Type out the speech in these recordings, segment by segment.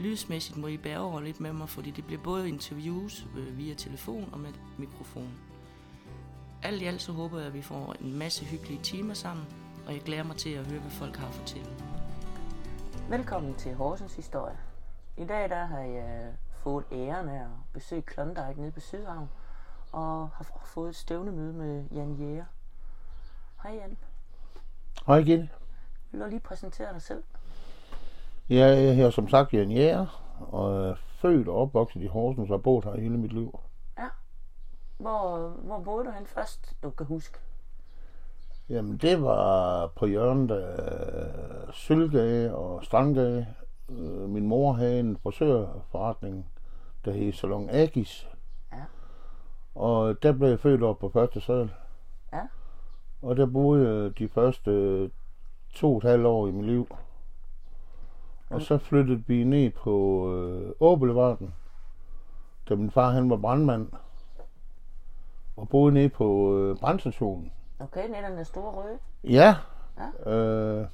Lydsmæssigt må I bære over lidt med mig, fordi det bliver både interviews øh, via telefon og med mikrofon. Alt i alt så håber jeg, at vi får en masse hyggelige timer sammen, og jeg glæder mig til at høre, hvad folk har at fortælle. Velkommen til Horsens Historie. I dag der har jeg fået æren af at besøge Klondike nede på Sydhavn, og har fået et stævnemøde med Jan Jæger. Hej Jan. Hej Gitte. Vil du lige præsentere dig selv? Jeg er som sagt Jan Jæger, og er født og opvokset i Horsens og har boet her hele mit liv. Ja. Hvor, hvor boede du hen først, du kan huske? Jamen det var på hjørnet af Sølvgade og Strandgade. Øh, Min mor havde en frisørforretning, der hed Salon Agis. Ja. Og der blev jeg født op på første sal. Ja. Og der boede jeg de første to og et halvt år i mit liv. Og så flyttede vi ned på øh, Åboulevarden, da min far han var brandmand. Og boede nede på øh, brandstationen. Okay, nede den store røde. Ja. Ja. Øh,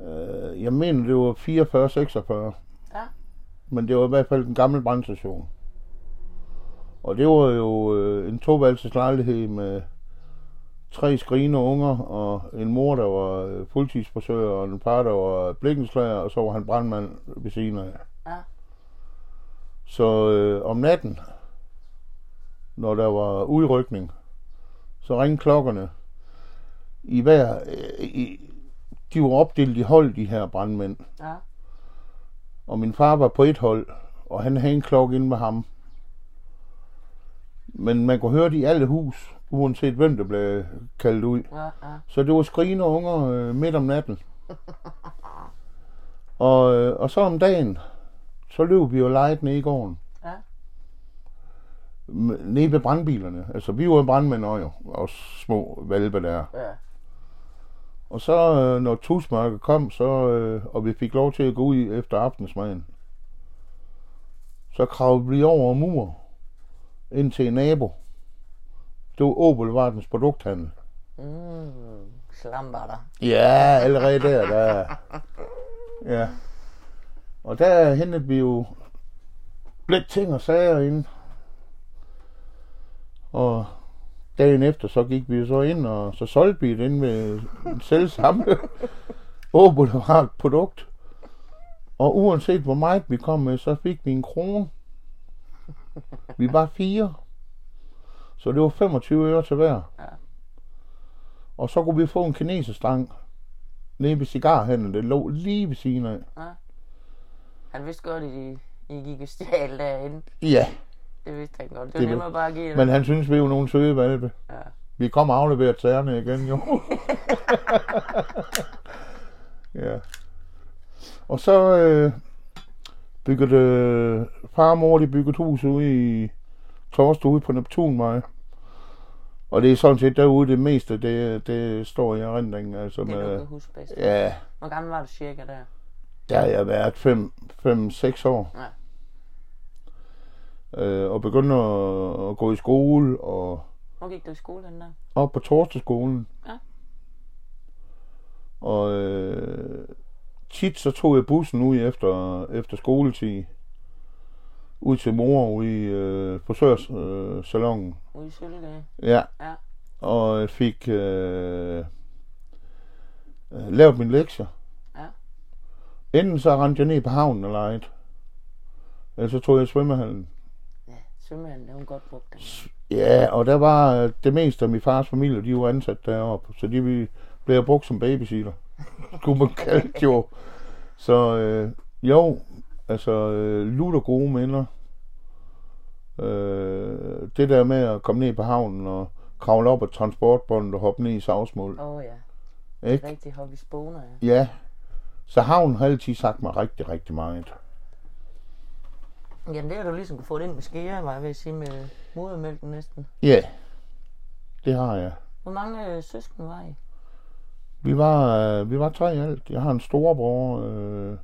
øh, jeg mener, det var 44-46. Ja. Men det var i hvert fald en gammel brandstation. Og det var jo øh, en toværelses lejlighed med tre skrigende unger, og en mor, der var øh, fuldtidsforsøger, og en par, der var blikkenslager, og så var han brandmand ved siden af. Ja. Så øh, om natten, når der var udrykning, så ringede klokkerne i hver... Øh, i, de var opdelt i hold, de her brandmænd. Ja. Og min far var på et hold, og han havde en klokke inde med ham. Men man kunne høre det i alle hus, uanset hvem der blev kaldt ud. Ja, ja. Så det var skrigende unger øh, midt om natten. Og, øh, og så om dagen, så løb vi jo lejet ned i gården. Ja. Nede ved brandbilerne. Altså, vi var brandmænd også jo, og små valpe der. Ja. Og så, øh, når tusmørket kom, så, øh, og vi fik lov til at gå ud efter aftensmaden, så kravlede vi over mur ind til en nabo. Det var Åbelvardens produkthandel. Mm, slambarter. Ja, allerede der, der. Ja. Og der hentede vi jo lidt ting og sager ind. Og dagen efter, så gik vi så ind, og så solgte vi det ind med selv samme Åbelvard produkt. Og uanset hvor meget vi kom med, så fik vi en krone. Vi var fire. Så det var 25 øre til hver. Ja. Og så kunne vi få en kineserstang nede ved cigarhandlen. Det lå lige ved siden af. Han vidste godt, at I, I gik og stjal derinde. Ja, Det vidste han godt. Det Det var nemmere bare at give men han synes, vi er jo nogle søde valpe. Ja. Vi kom og afleverede tæerne igen, jo. ja. Og så øh, byggede øh, far og mor, de byggede hus ude i Torsted ude på Neptunvej. Og det er sådan set derude det meste, det, det står i erindringen. Altså Det du med, kan huske bedst. ja, Hvor gammel var du cirka der? der har jeg været 5-6 år. Ja. Øh, og begyndte at, at gå i skole og Hvor gik du i skole den der? op på Torsdagsskolen. Ja. Og øh, tit så tog jeg bussen ud efter, efter skoletid. Ud til mor ude i øh, frisørsalongen. Øh. Ude i Sølledage? ja. Ja. Og jeg fik øh, øh, lavet min lektier. Ja. Enten så rendte jeg ned på havnen og legede. Eller så tog jeg svømmehallen. Ja, svømmehallen, det var godt brugt. Den. Ja, og der var øh, det meste af min fars familie, de var ansat deroppe, så de blev brugt som babysitter. Skulle man kalde det jo. Så øh, jo, altså øh, lutter gode minder. Øh, det der med at komme ned på havnen og kravle op ad transportbåndet og hoppe ned i savsmål. Åh oh, ja, Ikke? rigtig hop i spåner, ja. Ja. Så havnen har altid sagt mig rigtig, rigtig meget. Jamen, det har du ligesom kunne få det ind med skære, var jeg ved at sige, med modermælken næsten. Ja, det har jeg. Hvor mange øh, søskende var I? Vi var, øh, vi var tre i alt. Jeg har en storebror, øh,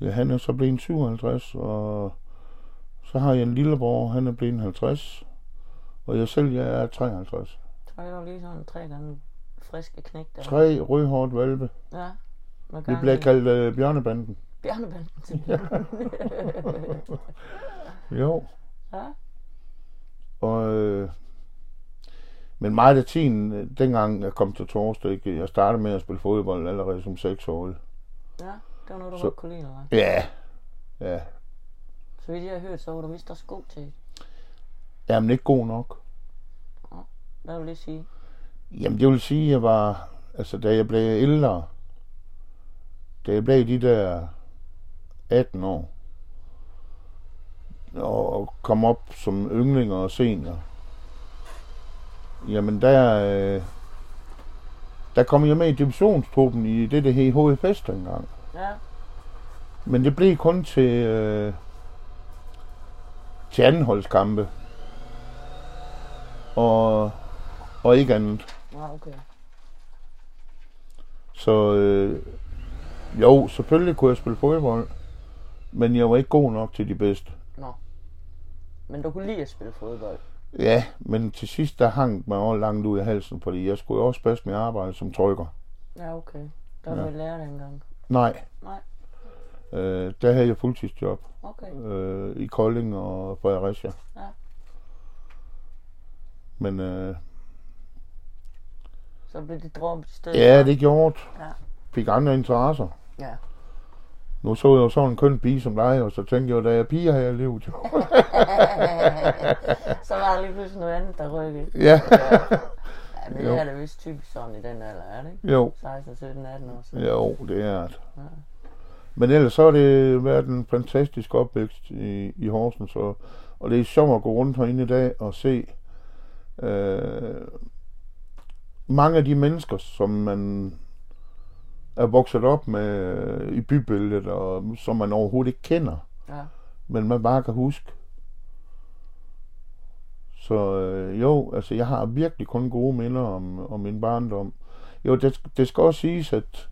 ja, han er så blevet 57, og så har jeg en lillebror, han er blevet 50, og jeg selv, jeg er 53. Så er der lige sådan tre gange friske knæk der. Tre rødhårdt valpe. Ja. Vi bliver i kaldt øh, bjørnebanden. Bjørnebanden til Jo. ja. Og, øh, men meget af tiden, øh, dengang jeg kom til Torsdag, jeg startede med at spille fodbold allerede som 6 år. ja, det var noget, du Så- godt kunne lide, eller hvad? Ja, ja. Så vidt jeg har hørt, så var du vist også god til. Jamen ikke god nok. Hvad vil det sige? Jamen det vil sige, at jeg var, altså da jeg blev ældre, da jeg blev de der 18 år, og kom op som yngling og senior, jamen der, øh, der kom jeg med i divisionstruppen i det, der hed HFS dengang. Ja, Men det blev kun til, øh, til andenholdskampe. Og, og ikke andet. ja okay. Så øh, jo, selvfølgelig kunne jeg spille fodbold. Men jeg var ikke god nok til de bedste. Nå. Men du kunne lide at spille fodbold. Ja, men til sidst der hang mig også langt ud af halsen, fordi jeg skulle jo også passe mit arbejde som trykker. Ja, okay. Der var Ja. lærer dengang. Nej, Nej, øh, der havde jeg fuldtidsjob okay. øh, i Kolding og Fredericia. Ja. Men øh, Så blev det droppet i stedet. ja, det gjorde det. Ja. Fik andre interesser. Ja. Nu så jeg jo sådan en køn pige som dig, og så tænkte jeg, da jeg er piger her i livet, jo. så var der lige pludselig noget andet, der rykkede. ja, Men Jo. det er da vist typisk sådan i den alder, er det ikke? jo. 16, 17, 18 år siden. Jo, det er det. Ja. Men ellers så har det været en fantastisk opvækst i, i Horsens, og, og det er sjovt at gå rundt herinde i dag og se øh, mange af de mennesker, som man er vokset op med øh, i bybilledet, og som man overhovedet ikke kender, Ja. men man bare kan huske. Så øh, jo, altså jeg har virkelig kun gode minder om, om min barndom. Jo, det, det skal også siges, at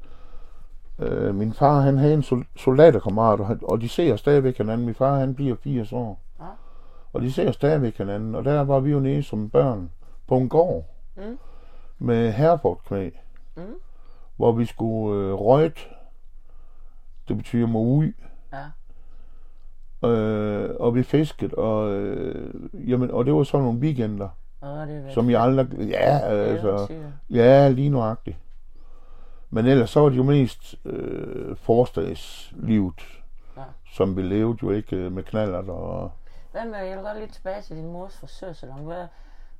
øh, min far han havde en sol- soldaterkammerat, og, de ser stadigvæk hinanden. Min far han bliver 80 år. Ja. Og de ser stadigvæk hinanden. Og der var vi jo nede som børn på en gård Mm. med herrefortknæ, Mm. hvor vi skulle øh, røjt. Det betyder må ud. Ja. Øh, og vi fiskede, og, øh, jamen, og det var sådan nogle weekender, Åh, det som jeg aldrig... Ja, altså... Ja, lige nuagtigt. Men ellers så var det jo mest øh, forstadslivet, Ja. som vi levede jo ikke øh, med knallert og... Hvad med, jeg vil godt lidt tilbage til din mors frisørsalon. Hvad,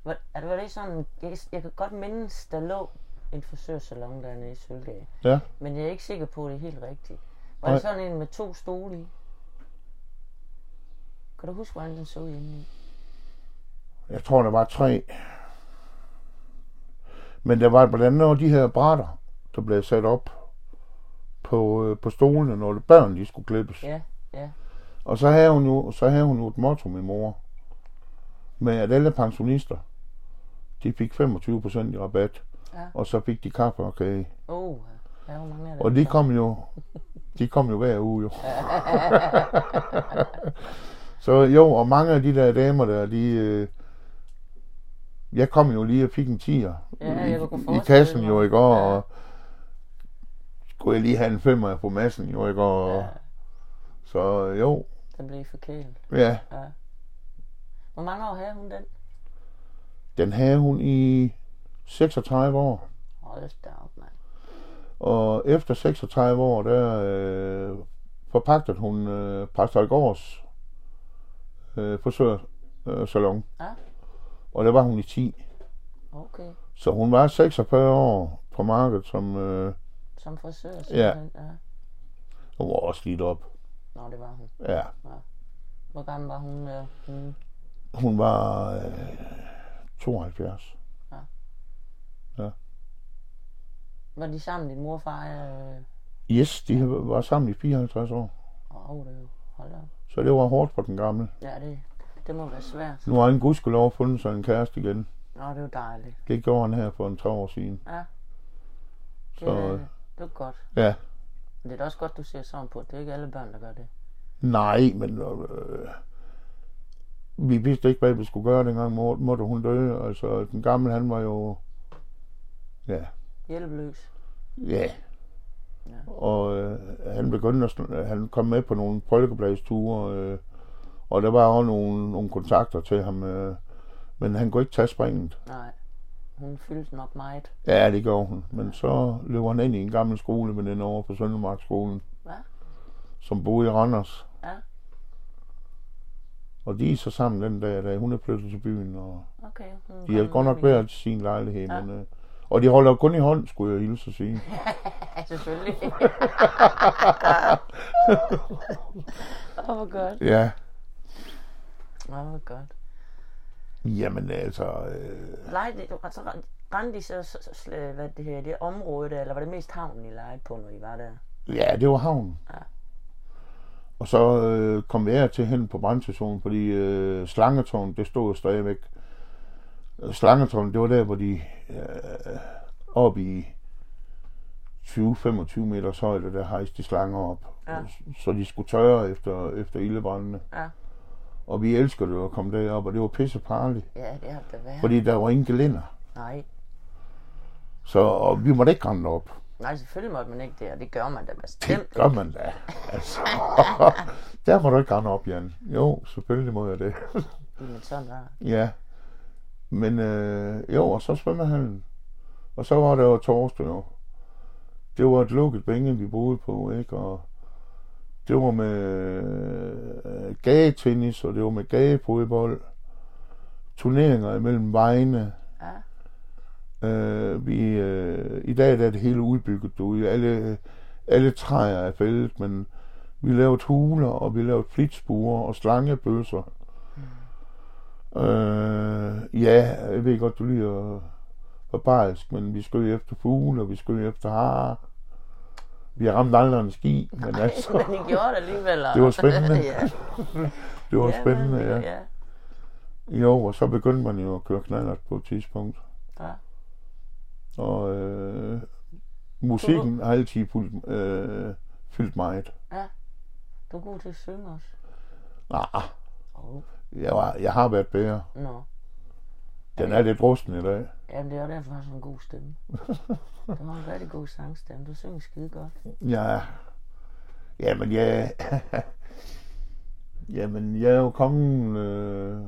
hvad, er det, var det sådan, jeg, kan- jeg kan godt mindes, der lå en frisørsalon dernede i Sølvgade. Ja, Men jeg er ikke sikker på, at det er helt rigtigt. Var Nej. det sådan en med to stole i? Kan du huske, hvordan den så ud indeni? jeg tror, der var tre. Men der var blandt andet de her brætter, der blev sat op på, øh, på stolene, når børn de skulle klippes. Ja, ja. Og så havde hun jo, så havde hun jo et motto, min mor, med at alle pensionister, de fik 25% i rabat, Ja. og så fik de kaffe og kage. Oh, der er jo mange af dem. Og de kom jo, de kom jo hver uge jo. så jo, og mange af de der damer der, de, øh, jeg kom jo lige og fik en tiger Ja, i, i kassen jo, ikke? Og, Ja. og skulle jeg lige have en femmer på massen jo, ikke? Og, Ja, Så jo, den blev forkælet. ja, Ja. Hvor mange år havde hun den? den havde hun i 36 år. Hold da op, mand. Og efter 36 år, der øh, forpagtede hun øh, Præstholgårds øh, frisørsalon. Øh, salon. Ja. Og der var hun i 10. Okay. Så hun var 46 år på markedet, som øh, Som frisør, Ja. simpelthen. Ja. hun var også lidt op. Nå, det var hun. Ja, Hvor gammel var hun? Øh, hun? hun var øh, 72. Var de sammen, din mor og far? Øh... Yes, de var sammen i 54 år. Åh, oh, det er jo... Hold da. op. Så det var hårdt for den gamle. Ja, det, det må være svært. Nu har han gudskelov fundet sig en kæreste igen. Nå, det er jo dejligt. Det gjorde han her for en tre år siden. Ja. Det, Så øh, det er godt. ja, Men det er da også godt, du ser sådan på. Det er ikke alle børn, der gør det. nej, men øh, vi vidste ikke, hvad vi skulle gøre dengang mor, måtte hun dø. Altså, den gamle, han var jo, ja, Hjælpeløs. ja. Ja. Og øh, han begyndte at, han kom med på nogle folkebladsture, øh, og der var også nogle, nogle kontakter til ham, øh, men han kunne ikke tage springet. Nej. Hun fyldte nok meget. Ja, det gjorde hun. Men så løb han ind i en gammel skole med den over på Søndermarkskolen, Hvad? som boede i Randers. Ja. Og de er så sammen den dag, da hun er flyttet til byen, og Okay. Hun de har godt nok været til sin lejlighed, Ja. men, øh, og de holder kun i hånd, skulle jeg hilse at sige. Ja, selvfølgelig. Åh, hvor godt. Ja, Åh, hvor godt. jamen altså, øh, Lejede, altså, rendte de så, så, så sl- hvad det her, det område der, eller var det mest havnen, I legede på, når I var der? ja, det var havnen. Ja. Og så øh, kom vi af til hen på brandstationen, fordi øh, Slangetårn, det stod stadigvæk. Slangetårn, det var der, hvor de øh, oppe i 20-25 meters højde, der hejste de slanger op. Ja. Så de skulle tørre efter, efter ildebrændene. Ja. Og vi elsker det at komme derop, og det var pisse farligt. Ja, det har det været. Fordi der var ingen gelænder. Nej. Så og vi måtte ikke rende op. Nej, selvfølgelig måtte man ikke det, og det gør man da Det bestemt gør man da. Altså, der må du ikke rende op, Jan. Jo, selvfølgelig må jeg det. ikke. Men sådan det. Ja. Men øh, jo, og så svømmehallen. Og så var der jo torsdag jo. Det var et lukket bænge, vi boede på, ikke? Og det var med øh, gagetennis, og det var med gagefodbold. Turneringer imellem vejene. Ja. Øh, vi, øh, I dag der er det hele udbygget derude. Alle, alle træer er fældet, men vi lavede huler, og vi lavede flitsbuer og slangebøsser. Øh, ja, jeg ved godt, du lige er barbarisk, men vi skød efter fugle, og vi skød efter har. Vi har ramt aldrig en ski, men altså, Men I gjorde det alligevel. Det var spændende. ja. det var Ja, spændende, men- ja. ja. Jo, og så begyndte man jo at køre knallert på et tidspunkt. Ja. Og øh, musikken har altid fyldt, øh, fyldt meget. Du er god til at synge også. Nej, Oh. Jeg, var, jeg har været bedre. Nå. Den er lidt rusten i dag. Jamen, det er derfor, har sådan en god stemme. Du har en rigtig god sangstemme. Du synger skide godt. Ja, jamen jeg, jamen jeg er jo kommet øh,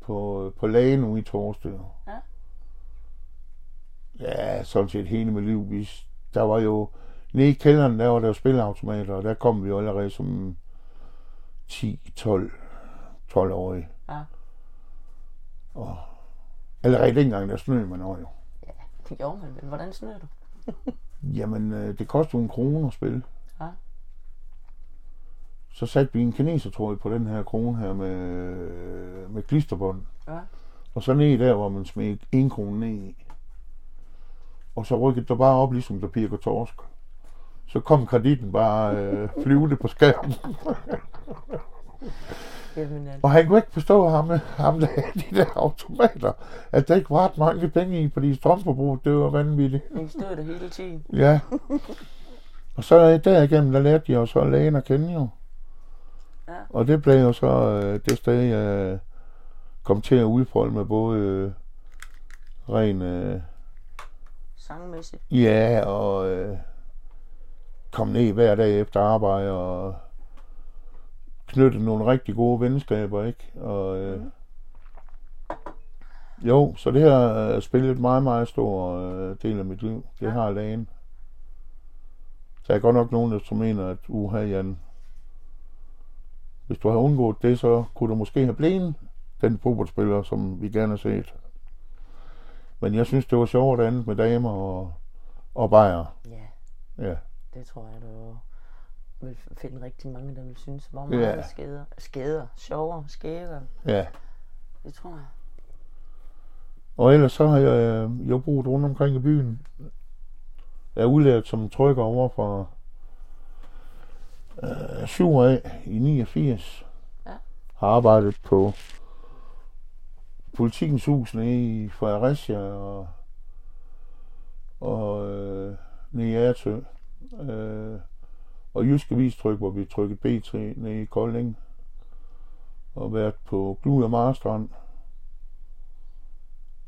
på, på lægen nu i torsdag. Ja. Ja, sådan set hele mit liv. Vi, der var jo, nede i kælderen, der var der jo spilleautomater, og der kom vi jo allerede som 10, 12, 12 årige. Ja. Og allerede dengang, der snød man over jo. Det gjorde man, men hvordan snører du? Jamen, øh, det kostede en krone at spille. Ja. Så satte vi en kinesertråd på den her krone her med, med klisterbånd. Ja. Og så ned der, hvor man smed en krone ned i. Og så rykkede der bare op, ligesom der pirker torsk. Så kom kreditten bare øh, flyvende på skærmen. Jamen, altså. Og han kunne ikke forstå ham, ham der, de der automater, at der ikke var ret mange penge i, fordi strømforbruget, det var vanvittigt. I stod der hele tiden. Ja. Og så derigennem, der lærte de jo så lægen at kende jo. Ja. Og det blev jo så øh, det sted, jeg kom til at udfolde med både øh, ren, øh, Sangmæssigt. ja, og øh, kom ned hver dag efter arbejde og knytte nogle rigtig gode venskaber, ikke? Og, øh, Mhm. jo, så det har øh, spillet en meget, meget stor øh, del af mit liv. Det Ja. har lægen. Så jeg er godt nok nogen, der mener, at uha, Jan, hvis du har undgået det, så kunne du måske have blevet den fodboldspiller, som vi gerne har set. Men jeg synes, det var sjovt andet med damer og, og bajer. Ja, Ja. det tror jeg, du vil finde rigtig mange, der vil synes. Hvor Ja. meget skæder. Skæder. Sjovere. Skæder. ja. Det tror jeg. Og ellers så har jeg øh, jo boet rundt omkring i byen. Jeg er udlært som trykker over fra øh, 7 af i 89. har arbejdet på politikens hus nede i Fredericia og, og øh, nede i Ærtø. Øh, og Jyske Vistryk, hvor vi trykket B3 nede i Kolding. Og været på Glud og Marstrand.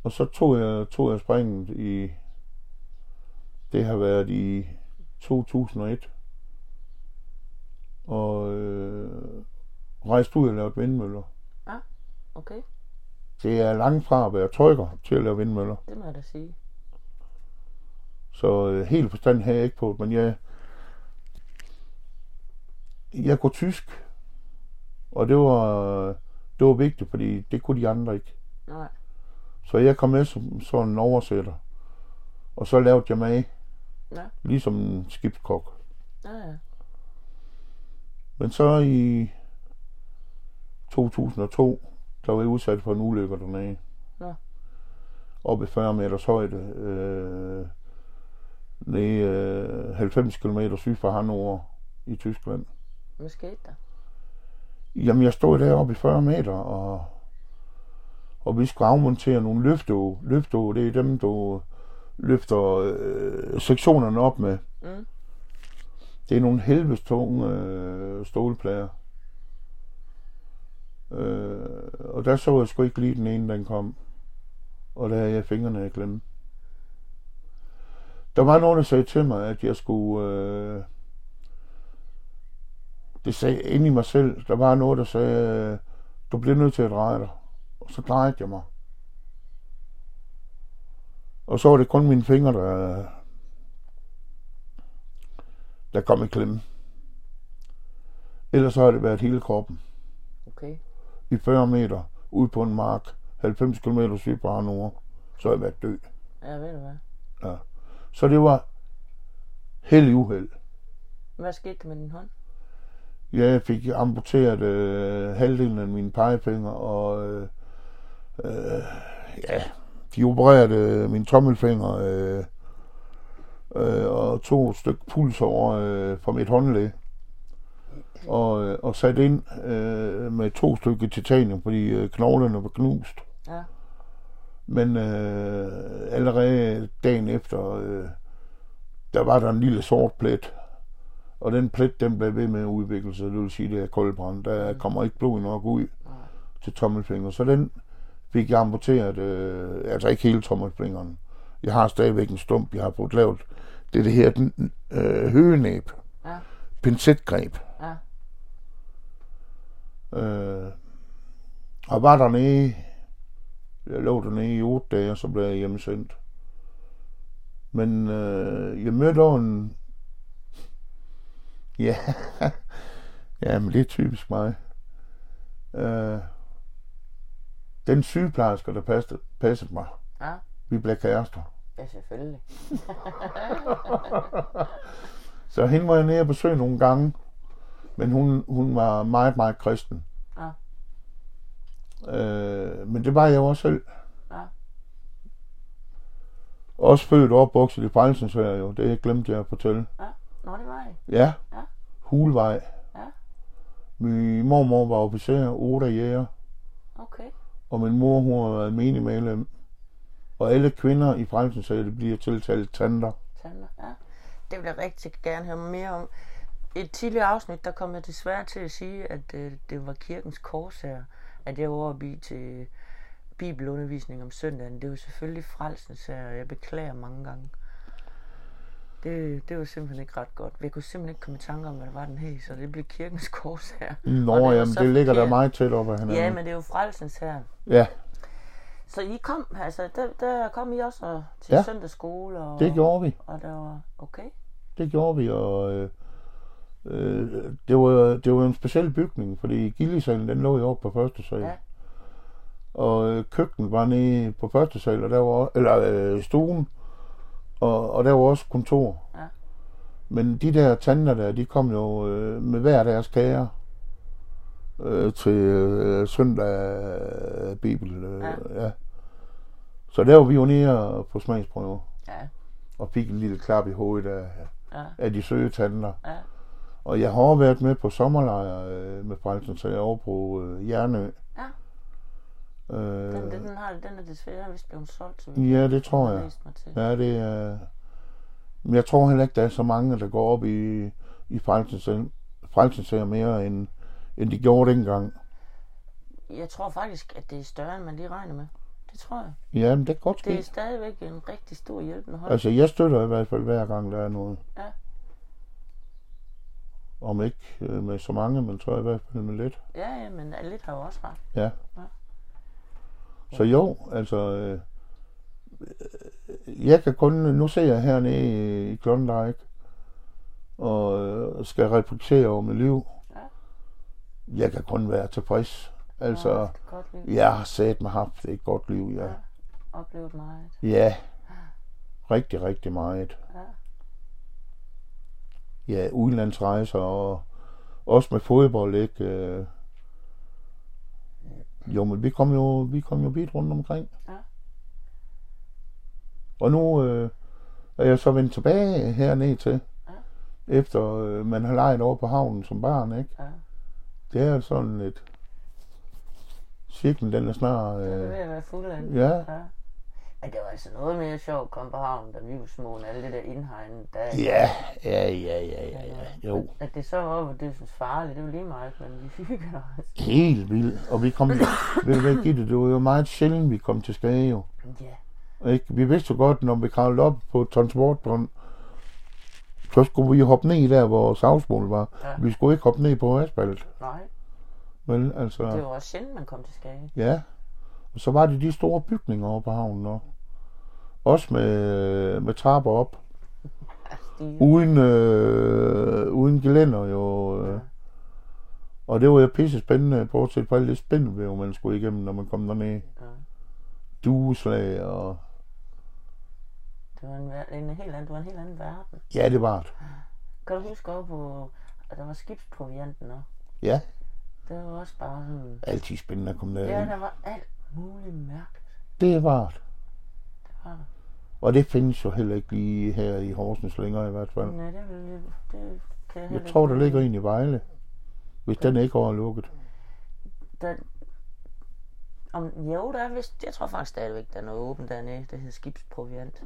Og så tog jeg, tog jeg springet i, det har været i 2001. Og øh, rejste ud og lavet vindmøller. Okay, Det er langt fra at være trykker til at lave vindmøller. det må jeg da sige. Så øh, helt forstand havde jeg ikke på men jeg, jeg kunne tysk. Og det var, det var vigtigt, fordi det kunne de andre ikke. Nej, Så jeg kom med som sådan en oversætter. Og så lavede jeg med, Ja. ligesom en skibskok. ja, ja. Men så i 2002, der var jeg udsat for en ulykke dernede. Nå. Oppe i 40 meters højde. Øh, nede øh, 90 km syd for Hannover i Tyskland. Hvad skete der? Jamen, jeg stod deroppe i 40 meter, og, og vi skulle afmontere nogle løfteå. Løfteå, det er dem, der løfter øh, sektionerne op med. Mm. Det er nogle helvedes tunge øh, stålplader. Øh, og der så jeg sgu ikke lige den ene, den kom. Og der havde jeg fingrene i klemme. Der var nogen, der sagde til mig, at jeg skulle... Øh, det sagde inde i mig selv. Der var noget, der sagde, øh, du bliver nødt til at dreje dig. Og så drejede jeg mig. Og så var det kun mine fingre, der, der kom i klemme. Ellers så har det været hele kroppen. Okay, I 40 meter, ude på en mark, 90 km syd på Hannover, så har jeg været død. ja, ved du hvad? Så det var held i uheld. Hvad skete der med din hånd? Jeg fik amputeret øh, halvdelen af mine pegefinger, og øh, øh, ja, de opererede øh, mine tommelfinger øh, øh, og tog et stykke puls over øh, fra mit håndlæg. Og, øh, og sat ind øh, med to stykker titanium, fordi øh, knoglerne var knust. Ja. Men øh, allerede dagen efter, øh, der var der en lille sort plet. Og den plet, den blev ved med at udvikle sig. Det vil sige, det er koldbrand. Der kommer ikke blod nok ud til tommelfingeren. Så den fik jeg amputeret, øh, altså ikke hele tommelfingeren. Jeg har stadigvæk en stump, jeg har fået lavet. Det er det her den, øh, høgenæb. Ja. Pincetgreb. Ja. Øh, og var dernede, jeg lå dernede i otte dage, og så blev jeg hjemmesendt. Men øh, jeg mødte en, ja, ja, men det er typisk mig. Øh, den sygeplejerske, der passede, passede mig, Ja. vi blev kærester. Ja, selvfølgelig. Så hende var jeg nede og besøge nogle gange, men hun, hun var meget, meget kristen. Ja. Øh, men det var jeg jo også selv. Ja. Også født og opvokset i Frelsens jo. Det glemte jeg at fortælle. Nå, det var jeg. Ja. Ja. Hulvej. Ja. Min mormor var officer, Oda Jæger, Okay. og min mor, hun har været menig medlem. Og alle kvinder i Frelsens det bliver tiltalt tanter. Tanner, ja. Det vil jeg rigtig gerne høre mere om. I et tidligere afsnit, der kom jeg desværre til at sige, at øh, det var kirkens korsager, at jeg var oppe i til bibelundervisning om søndagen. Det var selvfølgelig frelsens og jeg beklager mange gange. Det, det var simpelthen ikke ret godt. Jeg kunne simpelthen ikke komme i tanke om, hvad det var, den hed, så det blev kirkens korsager. Nå, Og det jamen, det ligger der meget tæt op af hinanden. Ja, men det er jo frelsens her. ja, Så I kom, altså, der, der kom I også og- til Ja. søndagsskole, og, det gjorde vi. og der var okay. Det gjorde vi, og øh, øh, det, var, det var en speciel bygning, fordi gildesalen, den lå jo oppe på første sal. Ja. Og øh, køkkenet var nede på første sal, og der var, eller øh, stuen, og, og der var også kontor. Ja. Men de der tanter der, de kom jo øh, med hver deres kager øh, til øh, søndag øh, bibel. Øh, ja. ja. Så der var vi jo nede på smagsprøve, Ja, og fik en lille klap i hovedet af, ja, af de søde tanter. ja. Og jeg har været med på sommerlejr øh, med Frelsens Sager over på øh, Jernø. Ja. Øh, Den, den, har, den er desværre vist blevet solgt, så ja, det tror jeg. Ja, det er... Men jeg tror heller ikke, der er så mange, der går op i, i Frelsens Frelsens Sager mere, end, end de gjorde dengang. Jeg tror faktisk, at det er større, end man lige regner med. Det tror jeg. Ja, men det kan godt ske. Det er stadigvæk en rigtig stor hjælpende hånd. Altså, jeg støtter i hvert fald hver gang, der er noget. Ja. Om ikke øh, med så mange, men tror jeg i hvert fald med lidt. Ja, ja, men lidt har jo også ret. Ja. Så jo, altså... Øh, jeg kan kun... Nu ser jeg hernede i, i Klondike, og øh, skal reflektere over mit liv. Ja. Jeg kan kun være tilfreds. Altså, Ja, jeg har sat mig haft et godt liv, ja. Ja. Oplevet meget. Ja, rigtig, rigtig meget. Ja. Ja, udenlandsrejser og også med fodbold, ikke? Øh, Jo, men vi kom jo, vi kom jo vidt rundt omkring. Ja. Og nu øh, er jeg så vendt tilbage herned til, Ja. efter øh, man har leget over på havnen som barn, ikke? Ja. Det er sådan lidt... Cirklen, den er snart... Det er Øh, ved at være fuld af ja, Ja. Men det var altså noget mere sjovt at komme på havnen, da vi var små, end alle det der indhegn. Der, ja, ja, ja, ja, ja, ja. Jo. At det så var, det synes farligt, det var lige meget, men vi hygger os. Helt vildt. Og vi kom... ved du hvad, Gitte, det var jo meget sjældent, vi kom til skade, jo. Ja, Ikke? Vi vidste jo godt, når vi kravlede op på transportbånd, så skulle vi hoppe ned der, hvor savsmål var. Ja. Vi skulle ikke hoppe ned på asfalt. nej. Vel, altså, Det var også sjældent, man kom til skade. ja. Og så var det de store bygninger over på havnen også. Også med, med trapper op. Ja. Uden, øh, uden gelænder jo. Øh. Ja. Og det var jo pisse spændende, bortset fra alt det spændende, man skulle igennem, når man kom derned. Ja. Dueslag og... Det var en, en helt anden, det var en helt anden verden. Ja, det var det. Kan du huske op på, at der var skibsprovianten også? Ja, Det var også bare sådan... altid spændende at komme Ja, derind. der var alt muligt mærkeligt. Det var det. Det var der. Og det findes jo heller ikke lige her i Horsens længere i hvert fald. Nej, det, vil, det kan jeg Jeg tror, der ligger en i Vejle. Hvis den ikke er lukket. Der, om, jo, der er vist, jeg tror faktisk stadigvæk, der er noget åbent dernede, der hedder skibsproviant.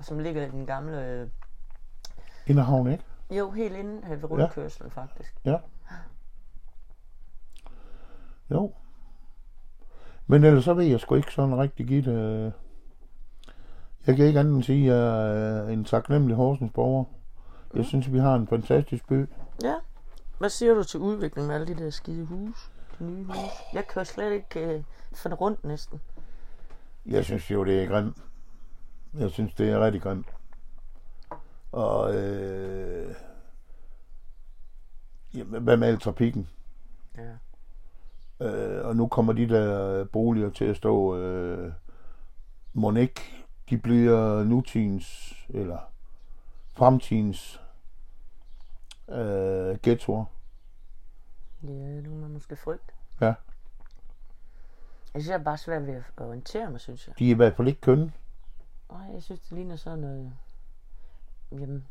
Som ligger i den gamle, Inderhavn, ikke? jo, helt inde øh, ved rundkørslen faktisk. Jo. Men ellers så ved jeg sgu ikke sådan rigtig give det. Jeg kan ikke andet end sige, at jeg er en taknemmelig Horsens borger. Jeg synes, vi har en fantastisk by. Ja. Hvad siger du til udviklingen med alle de der skide huse? De nye huse? Jeg kan slet ikke øh, finde rundt næsten. Jeg synes jo, det er grimt. Jeg synes, det er rigtig grimt. Og øh, jamen, hvad med al trafikken? Ja. Øh, og nu kommer de der boliger til at stå, øh, ikke, de bliver nutidens, eller fremtidens øh, ghettoer. Ja, må man måske frygte. Ja. Jeg synes, jeg er bare svært ved at orientere mig, synes jeg. De er i hvert fald ikke kønne. Nej, jeg synes, det ligner sådan noget... Jamen,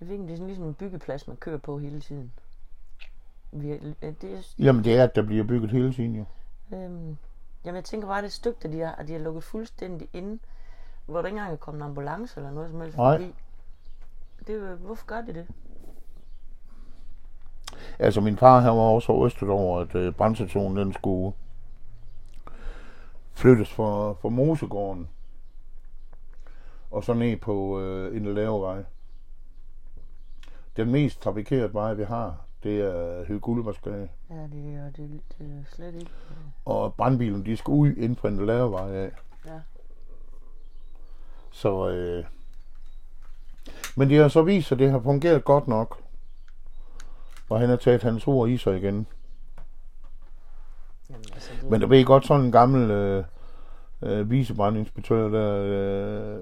jeg ved ikke, det er sådan ligesom en byggeplads, man kører på hele tiden. Vi, det er, Jamen det er, at der bliver bygget hele tiden jo. øhm, jamen, jeg tænker bare, det et stykke, der de har, at de har lukket fuldstændig inde, hvor der ikke engang er kommet en ambulance eller noget som helst Nej. forbi. Det, hvorfor gør de det? Altså min far han var også rystet over, at øh, brandstationen den skulle flyttes fra, fra Mosegården og så ned på øh, en lavevej. Den mest trafikerede vej, vi har, det er Høge Guldvarsgade. Ja, det er, det, det er slet ikke... Og brandbilen, de skal ud inden for en lavevej af. Ja. Så, øh, men det har så vist sig, det har fungeret godt nok. Og han har taget hans ord i sig igen. Jamen, altså, det, Men der ved I godt sådan en gammel øh, øh, vicebrandinspektør, der,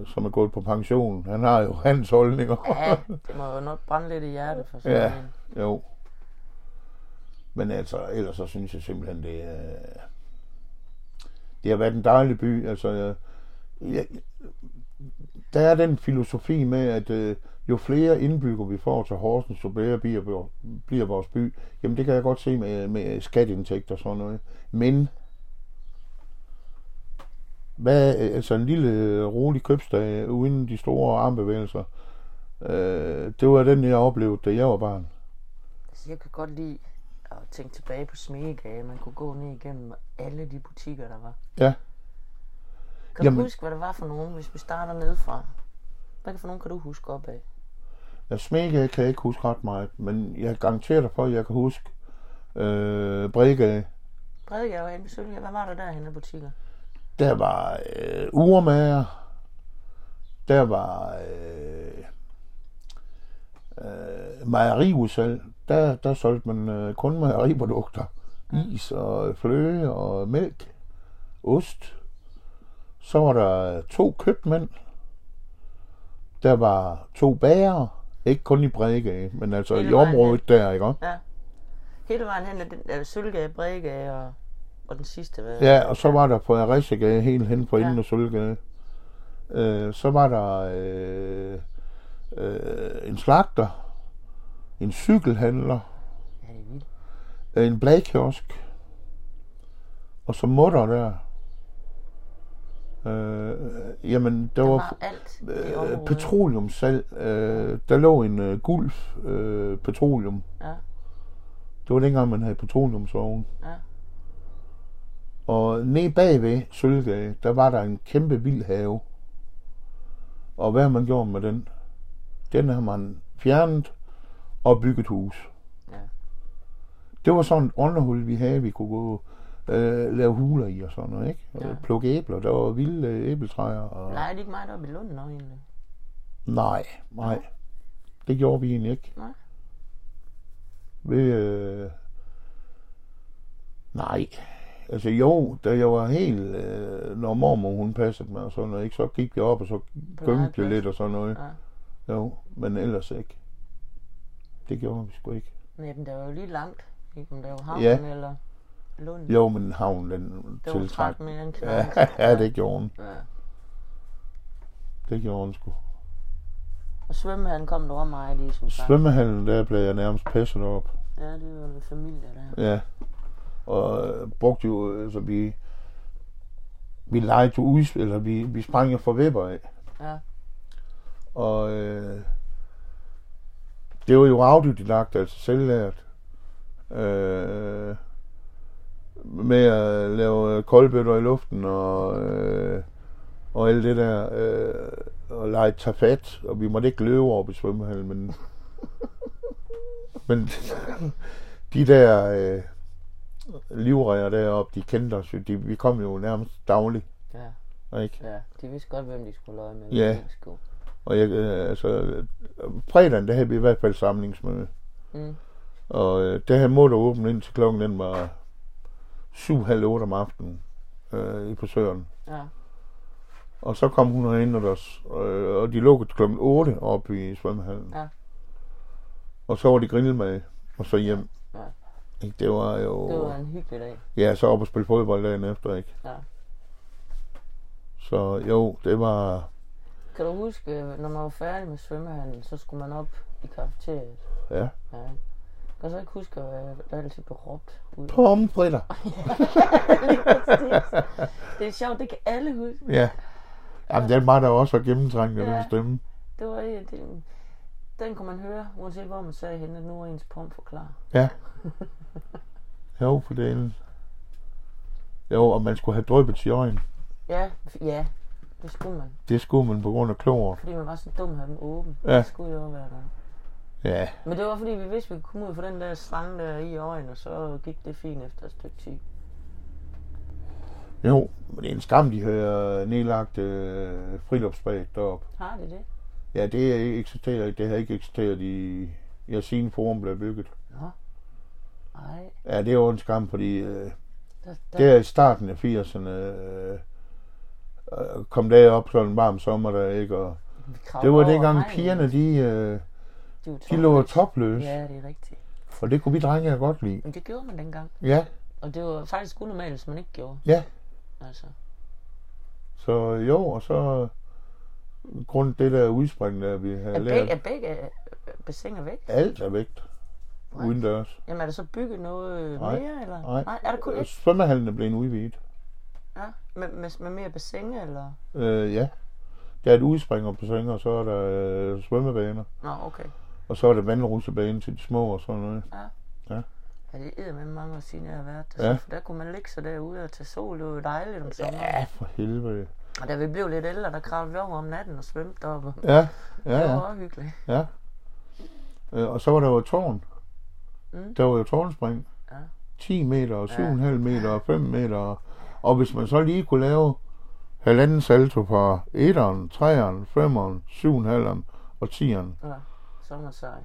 øh, som er gået på pension. Han har jo hans holdninger. Ja, det må jo nok brænde lidt i hjertet for sådan Ja. en. jo. Men altså, ellers så synes jeg simpelthen, det er... Det har været en dejlig by. Altså, jeg, jeg, der er den filosofi med, at øh, jo flere indbygger vi får til Horsens, jo bedre bliver, bliver vores by. Jamen det kan jeg godt se med, med skatindtægter og sådan noget. Men hvad, altså en lille øh, rolig købstad uden de store armbevægelser, øh, det var den, jeg oplevede, da jeg var barn. Altså, jeg kan godt lide tænke tilbage på Smegegade. Man kunne gå ned igennem alle de butikker, der var. Ja. Kan Jamen- du huske, hvad det var for nogen, hvis vi starter nedefra? Hvad for nogen kan du huske op af? Jeg smækker kan jeg ikke huske ret meget, men jeg garanterer dig for, at jeg kan huske øh, Bredegade. Bredegade og Anne Sølge, hvad var der derhenne af butikker? Der var øh, urmager. Der var øh, øh, mejeriudsalg. Der, der solgte man øh, kun mejeriprodukter. Is og fløde og mælk. Ost. Så var der to købmænd. Der var to bager. Ikke kun i Bredegade, men altså Hele i området der, ikke? Ja. Hele vejen hen af den der Sølgade, Bredegade og, og den sidste, hvad? Ja, og så var der på Arisegade, helt hen på Ja. enden af Sølvgade. Øh, så var der øh, øh, en slagter, en cykelhandler, Ja, det er vildt. en bladkiosk, og så mutter der. Øh, jamen, der Der var, var øh, området. petroleumsalg. Øh, der lå en øh, gulf øh, petroleum. Ja, Det var dengang, man havde petroleumsovn. ja. Og ned bagved Sølvgade, der var der en kæmpe vild have. Og hvad har man gjort med den? Den har man fjernet og bygget hus. Ja. Det var sådan et underhul, vi havde, vi kunne gå øh, lave huler i og sådan noget, ikke? Ja. Ja. Plukke æbler, der var vilde øh, æbletræer. Og... Leger de ikke meget op i Lunden også egentlig? Nej, nej. Det gjorde vi egentlig ikke. Nej. Vi, øh... Nej. Altså jo, da jeg var helt, øh, når mormor hun passede mig og sådan noget, ikke, så gik jeg op og så gyngte jeg legeplads. lidt og sådan noget. Ja. Jo, men ellers ikke. Det gjorde vi sgu ikke. Nej, men der var jo lige langt. Ikke om der var havnen Ja. eller Lund. Jo, men havnen den det var tiltræk. træt mere end Ja, ja, det gjorde hun. Ja. Det gjorde hun sgu. Og svømmehallen kom der også meget i, som sagt. Svømmehallen, der blev jeg nærmest passet op. Ja, det var noget familie der. Ja. Og øh, brugte jo, altså vi, vi legede jo ud, eller vi, vi sprang jo fra vipper af. Ja. Og øh, det var jo autodidakt, altså selvlært. Øh, med at lave koldbøtter i luften og, øh, og alt det der. Øh, og lege tafat, og vi måtte ikke løbe over i svømmehallen, men, men de der øh, livræger deroppe, de kendte os jo, de, vi kom jo nærmest dagligt, Ja, ikke? ja. De vidste godt, hvem de skulle løje med. Ja. Sgu. Og jeg, øh, altså, fredagen, der havde vi i hvert fald samlingsmøde. Mm. Og øh, der havde mutter åbent ind til klokken, den var syv, halv otte om aftenen øh, i på Søren. Ja. Og så kom hun og, os, øh, og de lukkede klokken 8 op i svømmehallen. Ja. Og så var de grillmad, og så hjem. Ja. Ikke, det var jo... Det var en hyggelig dag. Ja, så op og spille fodbold dagen efter, ikke? Ja. Så jo, det var... Kan du huske, når man var færdig med svømmehallen, så skulle man op i kafeteriet? Ja. Ja. Kan så ikke huske, hvad der altid blev råbt ud? Pomfritter! Det er sjovt, det kan alle huske. Ja. Jamen, den var der også var gennemtrængt, ja. Den stemme. Det var det, det, den kunne man høre, uanset hvor man sagde henne, at nu er ens pom forklar. Ja. Jo, for delen. Jo, og man skulle have drøbet til øjen. Ja, ja, det skulle man. Det skulle man på grund af klor. Fordi man var så dum at have dem åben. Ja. Det skulle jo være der. Ja. Men det var fordi, vi vidste, at vi kunne komme ud for den der slange der i øjnene, og så gik det fint efter et stykke tid. Jo, men det er en skam, de har nedlagt øh, friluftsbag deroppe. Har det det? Ja, det er ikke eksisteret. Det har ikke eksisteret i... Ja, siden forum blev bygget. Nå. Ej, Ja, det er jo en skam, fordi øh, der, der, det er i starten af 80'erne. Øh, øh, kom derop sådan en varm sommer der, ikke? Og det var dengang pigerne, de, øh, de, de lå topløse. Ja, det er rigtigt. Og det kunne vi drenge godt lide. Men det gjorde man dengang. Ja, Og det var faktisk unormalt, hvis man ikke gjorde. ja. Altså, Så jo, og så grund det der udspring, der vi har Er lært. begge, er begge øh, bassiner væk? Alt er vægt. What? Udendørs. Jamen er der så bygget noget Nej, mere, eller? nej. nej er der kun et? Svømmehallen er blevet udvidet. Ja, med, med, med mere bassin, eller? Øh, ja. Der er et udspring og bassin, og så er der øh, svømmebaner. Nå, okay. Og så er der vandrutsebane til de små og sådan noget. Ja, det er med mange år siden, jeg har været der. Ja. Ja. For der kunne man ligge sig derude og tage sol. Det var jo dejligt om sommeren. Ja, for helvede. Og da vi blev lidt ældre, der kravlede vi over om natten og svømte deroppe. Ja, Ja, ja, det var ja. også hyggeligt. ja. Øh, og så var der jo et tårn. Mm. Der var jo tårnspring. Ja. 10 meter, og 7,5 Ja. meter, og 5 meter. og- Og hvis man så lige kunne lave halvanden salto fra 1'eren, 3'eren, 5'eren, 7,5'eren og 10'eren, Ja, så er man sej.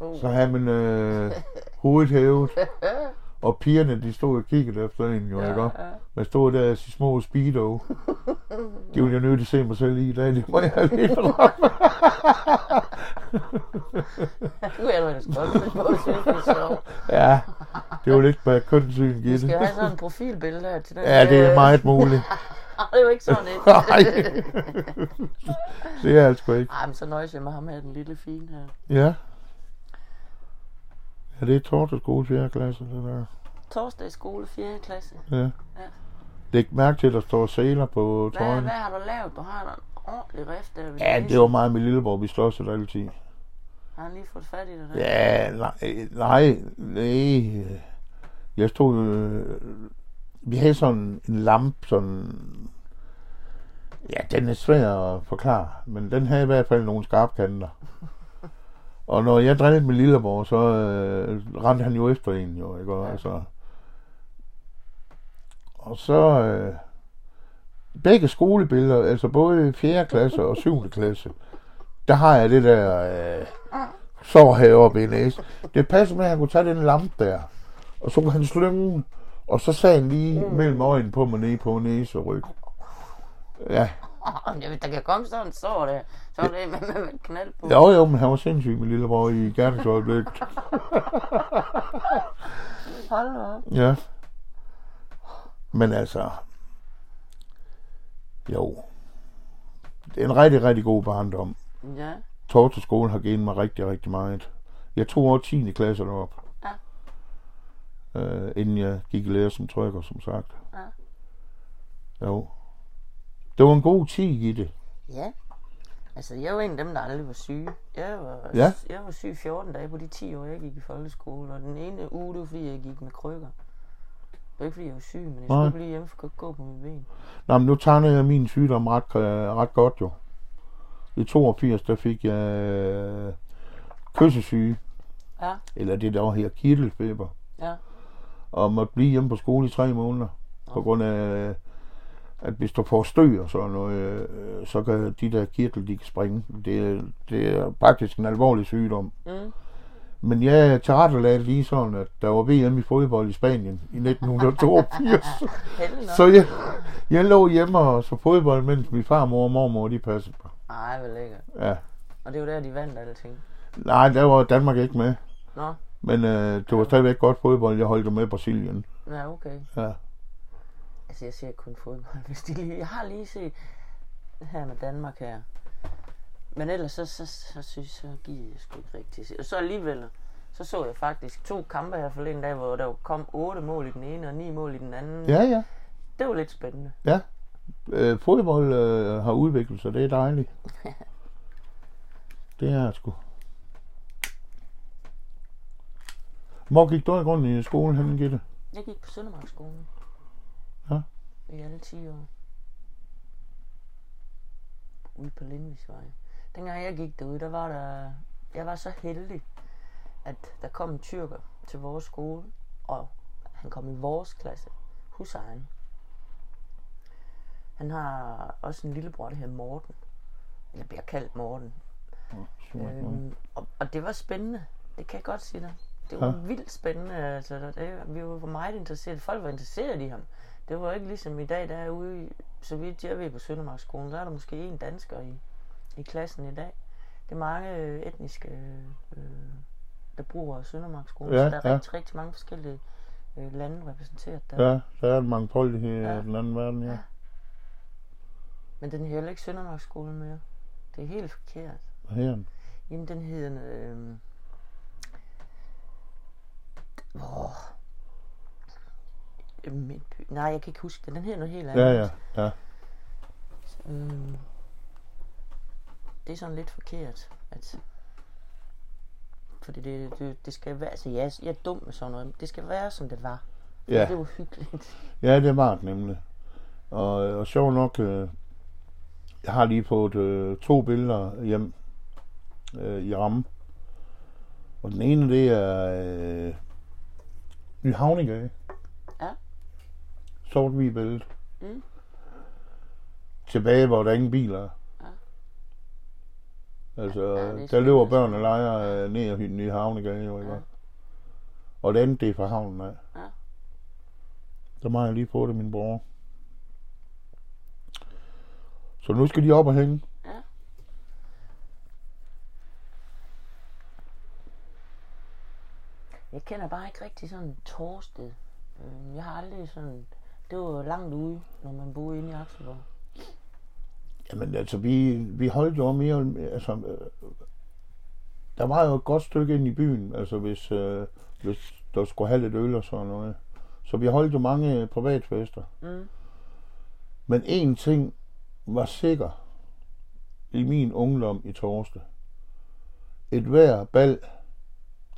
Uh. så havde man øh, hovedet hævet. Og pigerne, de stod og kiggede efter en, jo, ikke? ja, også? ja. Man stod der i de små speedo. Det ville jeg nødt til at se mig selv i i dag. Det må jeg lige fordrage. Nu er jeg da stolt på, synes det er sjovt. Ja, det var lidt bag kønssyn, Vi Gitte. skal have sådan en profilbillede her til den. Ja, det er meget muligt. det er jo ikke sådan et. Nej, det er jeg sgu ikke. Ej, men så nøjes jeg med ham her, den lille fine her. Ja. Ja, det er torsdag skole 4. klasse, det der. Torsdag i skole, 4. klasse. Ja. Læg mærke til, at der står sæler på Hvad, trøjen. hvad har du lavet? Du har en ordentlig rift der. Ja, det var meget med lillebror, vi slås det altid. Har han lige fået fat i det der? Ja, nej, nej, nej. Jeg stod... Øh, vi havde sådan en lampe, sådan... Ja, den er svær at forklare, men den havde i hvert fald nogle skarpe kanter. Og når jeg drillede med lillebror, så øh, rendte han jo efter en, jo, ikke? Og, Ja. altså, og så... Øh, begge skolebilleder, altså både 4. klasse og 7. klasse, der har jeg det der... Øh, så heroppe i næsen. Det passer med, at han kunne tage den lampe der. Og så kunne han slynge, og så sagde han lige mellem øjnene på mig nede på næse og ryg. Ja, Ved, der kan komme sådan en sår der. Så er det med, med, med knald på. jo jo, men han var sindssyg med lillebror i gerningsøjeblikket. Hold op. Ja. Men altså, jo. Det er en rigtig, rigtig god barndom. Ja. Torteskolen har givet mig rigtig, rigtig meget. Jeg tog over 10. klasse derop. Ja. Øh, inden jeg gik i lære som trykker, som sagt. Ja. Jo. Det var en god tid i det. Ja. Altså, jeg var en af dem, der aldrig var syge. Jeg var, Ja. jeg var syg 14 dage på de 10 år, jeg gik i folkeskole. Og den ene uge, det var fordi, jeg gik med krykker. Det var ikke fordi, jeg var syg, men jeg skulle blive hjemme, for jeg kunne ikke gå på mine ben. Nå, men nu tegner jeg min sygdom ret, øh, ret godt jo. I 82, der fik jeg øh, kyssesyge, Ja, eller det der her kirtelfeber, ja. og måtte blive hjemme på skole i tre måneder, på grund af, at hvis du får støj og sådan noget, øh, så kan de der kirtel, de kan springe. Det, det er faktisk en alvorlig sygdom. Mm. Men jeg tilrettelagde lige sådan, at der var VM i fodbold i Spanien i 1982. Heldig nok. så jeg, jeg lå hjemme og så fodbold, mens min farmor og mormor de passede på. Ej, hvor lækkert. Ja. Og det var der, de vandt alting. Nej, der var Danmark ikke med. Nå, Men øh, det var stadigvæk godt fodbold. Jeg holdt med Brasilien. ja, okay. Ja. Altså, jeg ser kun fodbold, hvis de lige... Jeg har lige set her med Danmark her. Men ellers så, så, så synes så giver jeg sgu ikke rigtig se. Og så alligevel, så så jeg faktisk to kampe her forleden dag, hvor der kom otte mål i den ene og ni mål i den anden. Ja, ja. Det var lidt spændende. ja. Øh, fodbold øh, har udviklet sig. Det er dejligt. Det er sgu. Hvor gik du i grund i skolen hen, Gitte? Jeg gik på Søndermarksskolen. Ja. I alle 10 år. Ude på Lindvisvej. Dengang jeg gik derude, der var der... Jeg var så heldig, at der kom en tyrker til vores skole, og han kom i vores klasse. Hussein. Han har også en lillebror, der hedder Morten. Eller bliver kaldt Morten. Øhm, og, og det var spændende. Det kan jeg godt sige dig. Det var Ja. ja. vildt spændende. Altså, det, vi var meget interesserede. Folk var interesseret i ham. Det var ikke ligesom i dag, der er ude, i- så vidt jeg ved på Søndermarksskolen, der er der måske en dansker i, i klassen i dag. Det er mange øh, etniske, øh, der bruger Søndermarksskolen, Ja, så der er ja. rigtig, rigtig mange forskellige øh, lande repræsenteret der. Ja, der er en mangfoldighed Ja. af den anden verden, ja. Ja. Men den hedder ikke Søndermarksskolen mere. Det er helt forkert. Hvad hedder den? Jamen, den hedder... Øh... Hvor? Midtby. Nej, jeg kan ikke huske det. Den hedder noget helt andet. Ja, ja, ja. Øhm, det er sådan lidt forkert, at fordi det, det, det skal være, altså jeg, er- jeg er dum med sådan noget, det skal være som det var. Ja, Det var hyggeligt. ja det var det nemlig. Og, og sjov nok, øh, jeg har lige fået øh, to billeder hjem øh, i ramme. Og den ene, det er øh, Ny Havnegade. Ja. Sort-hvid billede. Mm. Tilbage, hvor der ingen biler er. Ja. Altså, Ja, er der løber børn og leger øh, ned ad den nye havnegade, jo, ikke? Ja. Og det andet, det er fra havnen af. Ja. Der må jeg lige få det, min bror. Så nu skal de op og hænge. Ja. Jeg kender bare ikke rigtig sådan Torsted. Øh, Jeg har aldrig sådan... Det var langt ude, når man boede inde i Akselborg. Jamen altså, vi, vi holdt jo mere, altså, øh, der var jo et godt stykke ind i byen, altså hvis, øh, hvis der skulle have lidt øl og sådan noget. Så vi holdt jo mange privatfester. Mm. Men én ting var sikker i min ungdom i Torsted. Et hver bal,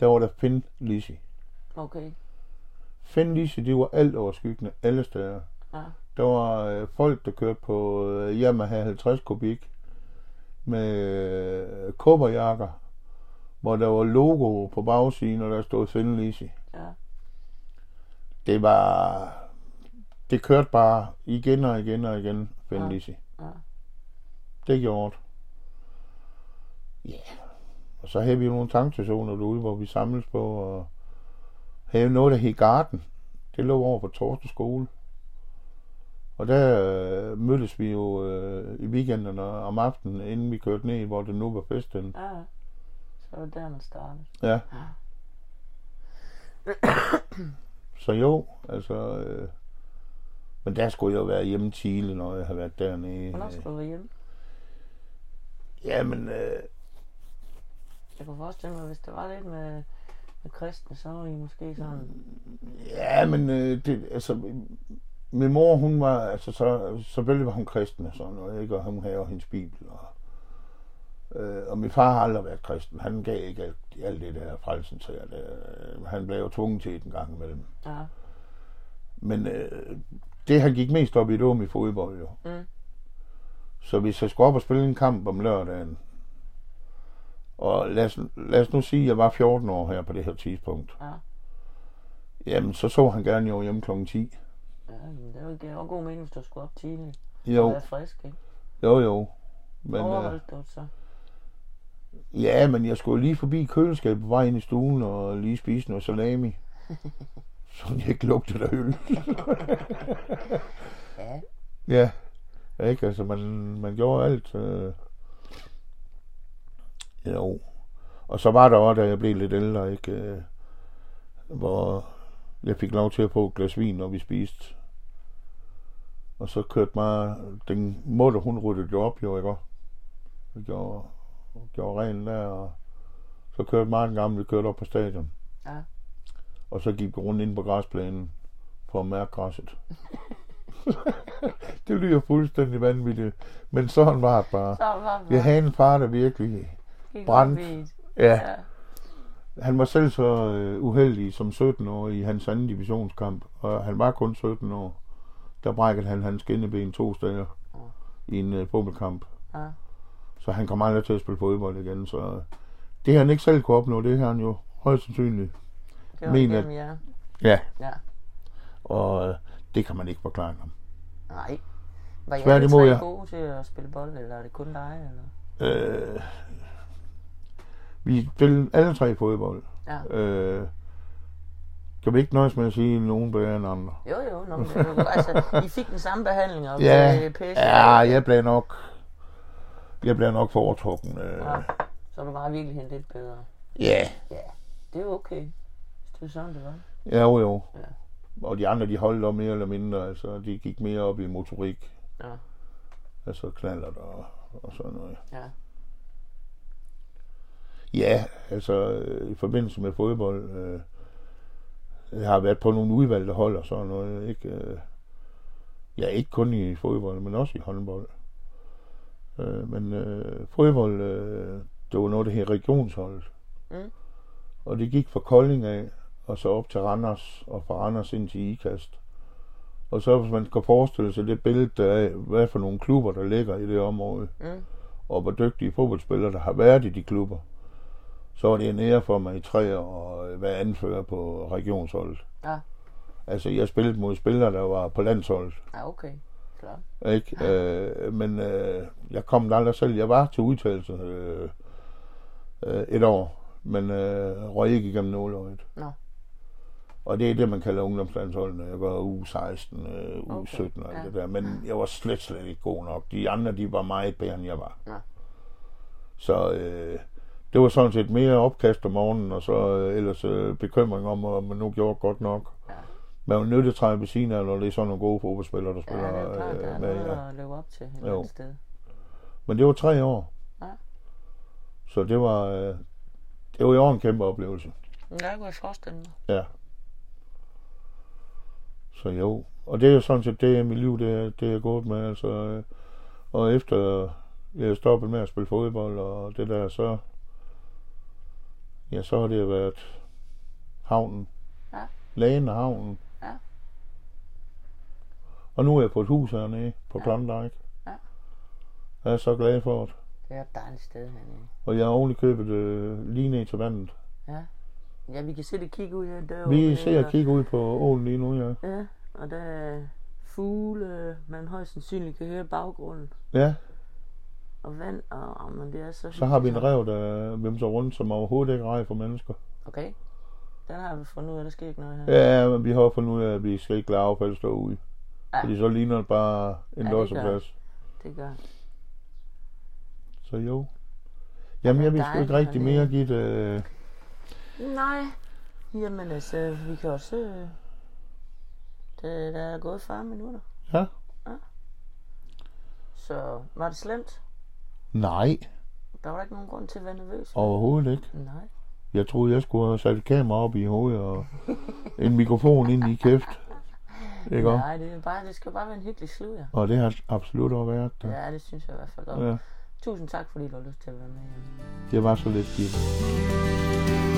der var der Finn Lisi. Okay. Finn Lisi, det var alt overskyggende alle steder. Ja. Der var øh, folk, der kørte på øh, Yamaha 50 kubik med øh, kobberjakker, hvor der var logo på bagsiden, og der stod Finn Lisi. Ja. Det var... Det kørte bare igen og igen og igen, Finn Ja. Ja. Det gjorde. Ja. Og så havde vi nogle tankstationer derude, hvor vi samles på og havde noget, der hed Garden. Det lå over på Torsted skole. Og der øh, mødtes vi jo øh, i weekenderne om aftenen, inden vi kørte ned, hvor det nu var fest henne. Ja. ja. Så var det der, man startede. Ja. Ja. Så jo, altså... Øh, men der skulle jeg jo være hjemme tidligt, når jeg har været dernede. Hvornår skulle du være hjemme? Jamen, øh, Jeg kunne forestille mig, hvis det var lidt med, med kristne, så var I måske sådan... Ja, men øh, det, altså, min mor, hun var, altså, så, selvfølgelig var hun kristen og sådan noget, ikke? Og hun havde hendes bibel. Og, øh, og min far har aldrig været kristen. Han gav ikke alt, alt det der frelsen til. Det, øh, han blev jo tvunget til en gang imellem. Ja. Men øh, det, han gik mest op i, det var med fodbold, jo. Mm. Så hvis jeg skulle op og spille en kamp om lørdagen, og lad os, lad os nu sige, at jeg var 14 år her på det her tidspunkt, Ja. jamen så så han gerne jo hjemme kl. 10. Ja, men det giver også god mening, hvis du skulle op tidligt. Jo, Og være frisk, ikke? jo, jo. Men, øh, Overholdt du så? ja, men jeg skulle lige forbi køleskabet på vej ind i stuen og lige spise noget salami. så jeg ikke lugtede af øl. Ja. ja, ikke? Altså, man, man gjorde alt. Øh... Jo. Og så var der også, da jeg blev lidt ældre, ikke? Øh... Hvor jeg fik lov til at få et glas vin, når vi spiste. Og så kørte mig, den måtte hun ryddede jo op, jo, ikke? Vi gjorde, gjorde rent der, og så kørte gang, vi kørte op på stadion. Ja. Og så gik vi rundt ind på græsplænen for at mærke græsset. det lyder fuldstændig vanvittigt, men sådan var det bare. Så var det Jeg havde en far, der virkelig... Gik brændt. Ja, Ja. han var selv så øh, uheldig som 17 år i hans anden divisionskamp, og han var kun 17 år. Der brækkede han hans skinneben to steder Åh. i en øh, fodboldkamp. Ja. Så han kom aldrig til at spille fodbold igen, så det har han ikke selv kunne opnå, det har han jo højst sandsynligt. Det var Mener- igennem jer. Ja. Ja. Og øh, det kan man ikke forklare ham. Nej. Var jeg Tværtimod, tre ja. gode til at spille bold, eller er det kun dig? Eller? Øh, vi spillede alle tre fodbold. Ja. Øh, kan vi ikke nøjes med at sige, nogen bedre end andre? Jo, jo. Nå, men jo- altså, I fik den samme behandling og Ja, pisse. Ja, jeg blev nok... Jeg blev nok foretrukken. Øh, Ja. Så du var i virkeligheden lidt bedre. ja, Det er okay. Det er sådan, det var. ja, jo jo. Ja. Og de andre, de holdt op mere eller mindre. Altså, de gik mere op i motorik. Ja. Altså knallert og, og sådan noget. Ja. Ja, altså øh, i forbindelse med fodbold. Øh, jeg har været på nogle udvalgte hold og sådan noget. Ikke, øh, ja, ikke kun i fodbold, men også i håndbold. Øh, men øh, fodbold, øh, det var noget, der hed regionsholdet. Mm. Og det gik fra Kolding af, og så op til Randers, og fra Randers ind til IKAST. Og så hvis man kan forestille sig det billede der af, hvad for nogle klubber, der ligger i det område, Mm. og hvor dygtige fodboldspillere, der har været i de klubber, så var det en ære for mig i tre år at være anfører på regionsholdet. Ja. Altså, jeg spillede mod spillere, der var på landsholdet. Ja, okay. Klart. Ikke? Øh, men øh, jeg kom aldrig selv. Jeg var til udtalelse øh, øh, et år, men øh, røg ikke igennem nåløjet. Nå. Og det er det, man kalder ungdomslandsholdene. Jeg var u 16, øh, u Okay, 17 og alt ja. det der. Men jeg var slet, slet ikke god nok. De andre, de var meget bedre, end jeg var. Ja. Så øh, det var sådan set mere opkast om morgenen, og så øh, ellers øh, bekymring om, om man nu gjorde godt nok. Ja. Man er jo nødt til at træde ved siden af, når det er sådan nogle gode fodboldspillere, der Ja, spiller det er jo klart, der er øh, med. noget Ja. at leve op til et Jo. andet sted. Men det var tre år. Ja. Så det var, øh, det var år en kæmpe oplevelse. Men der kunne jeg forestille mig. Ja. Så jo. Og det er jo sådan set det, mit liv det, er- det er gået med. Altså, øh, og efter jeg stoppede med at spille fodbold og det der, så, ja, så har det været havnen. Ja. Lægen og havnen. Ja. Og nu er jeg på et hus hernede på Ja. Klondike. Ja. Jeg er så glad for det. Det er et dejligt sted hernede. Og jeg har oven købet øh, lige ned til vandet. Ja. Ja, vi kan se det kigge ud af døren. Vi ser og kigger ud på åen lige nu, ja. Ja, og der er fugle, man højst sandsynligt kan høre baggrunden. Ja, Og vand, og, og men det er så så har vi en rev, der vimser rundt, som overhovedet ikke rej for mennesker. Okay. Den har vi fundet ud af, der sker ikke noget her. Ja, men vi har fundet ud af, at vi skal ikke lade affald stå ude. Ja. Fordi så ligner det bare en Ja, ja, det losseplads. Det gør Så jo. Jamen, jeg vil sgu ikke rigtig mere give det... øh, Nej. Jamen altså, vi kan også... øh, Det, der er gået 40 minutter. Ja. Så var det slemt? Nej, Der var ikke nogen grund til at være nervøs. overhovedet ikke. Nej. Jeg troede, jeg skulle have sat et kamera op i hovedet og en mikrofon ind i kæft. Ikke også? Nej, det, er bare, det skal bare være en hyggelig slud, ja. Og det har absolut også været det. Ja, det synes jeg i hvert fald. Og Ja, Tusind tak, fordi du har lyst til at være med. Det var så lidt skidt.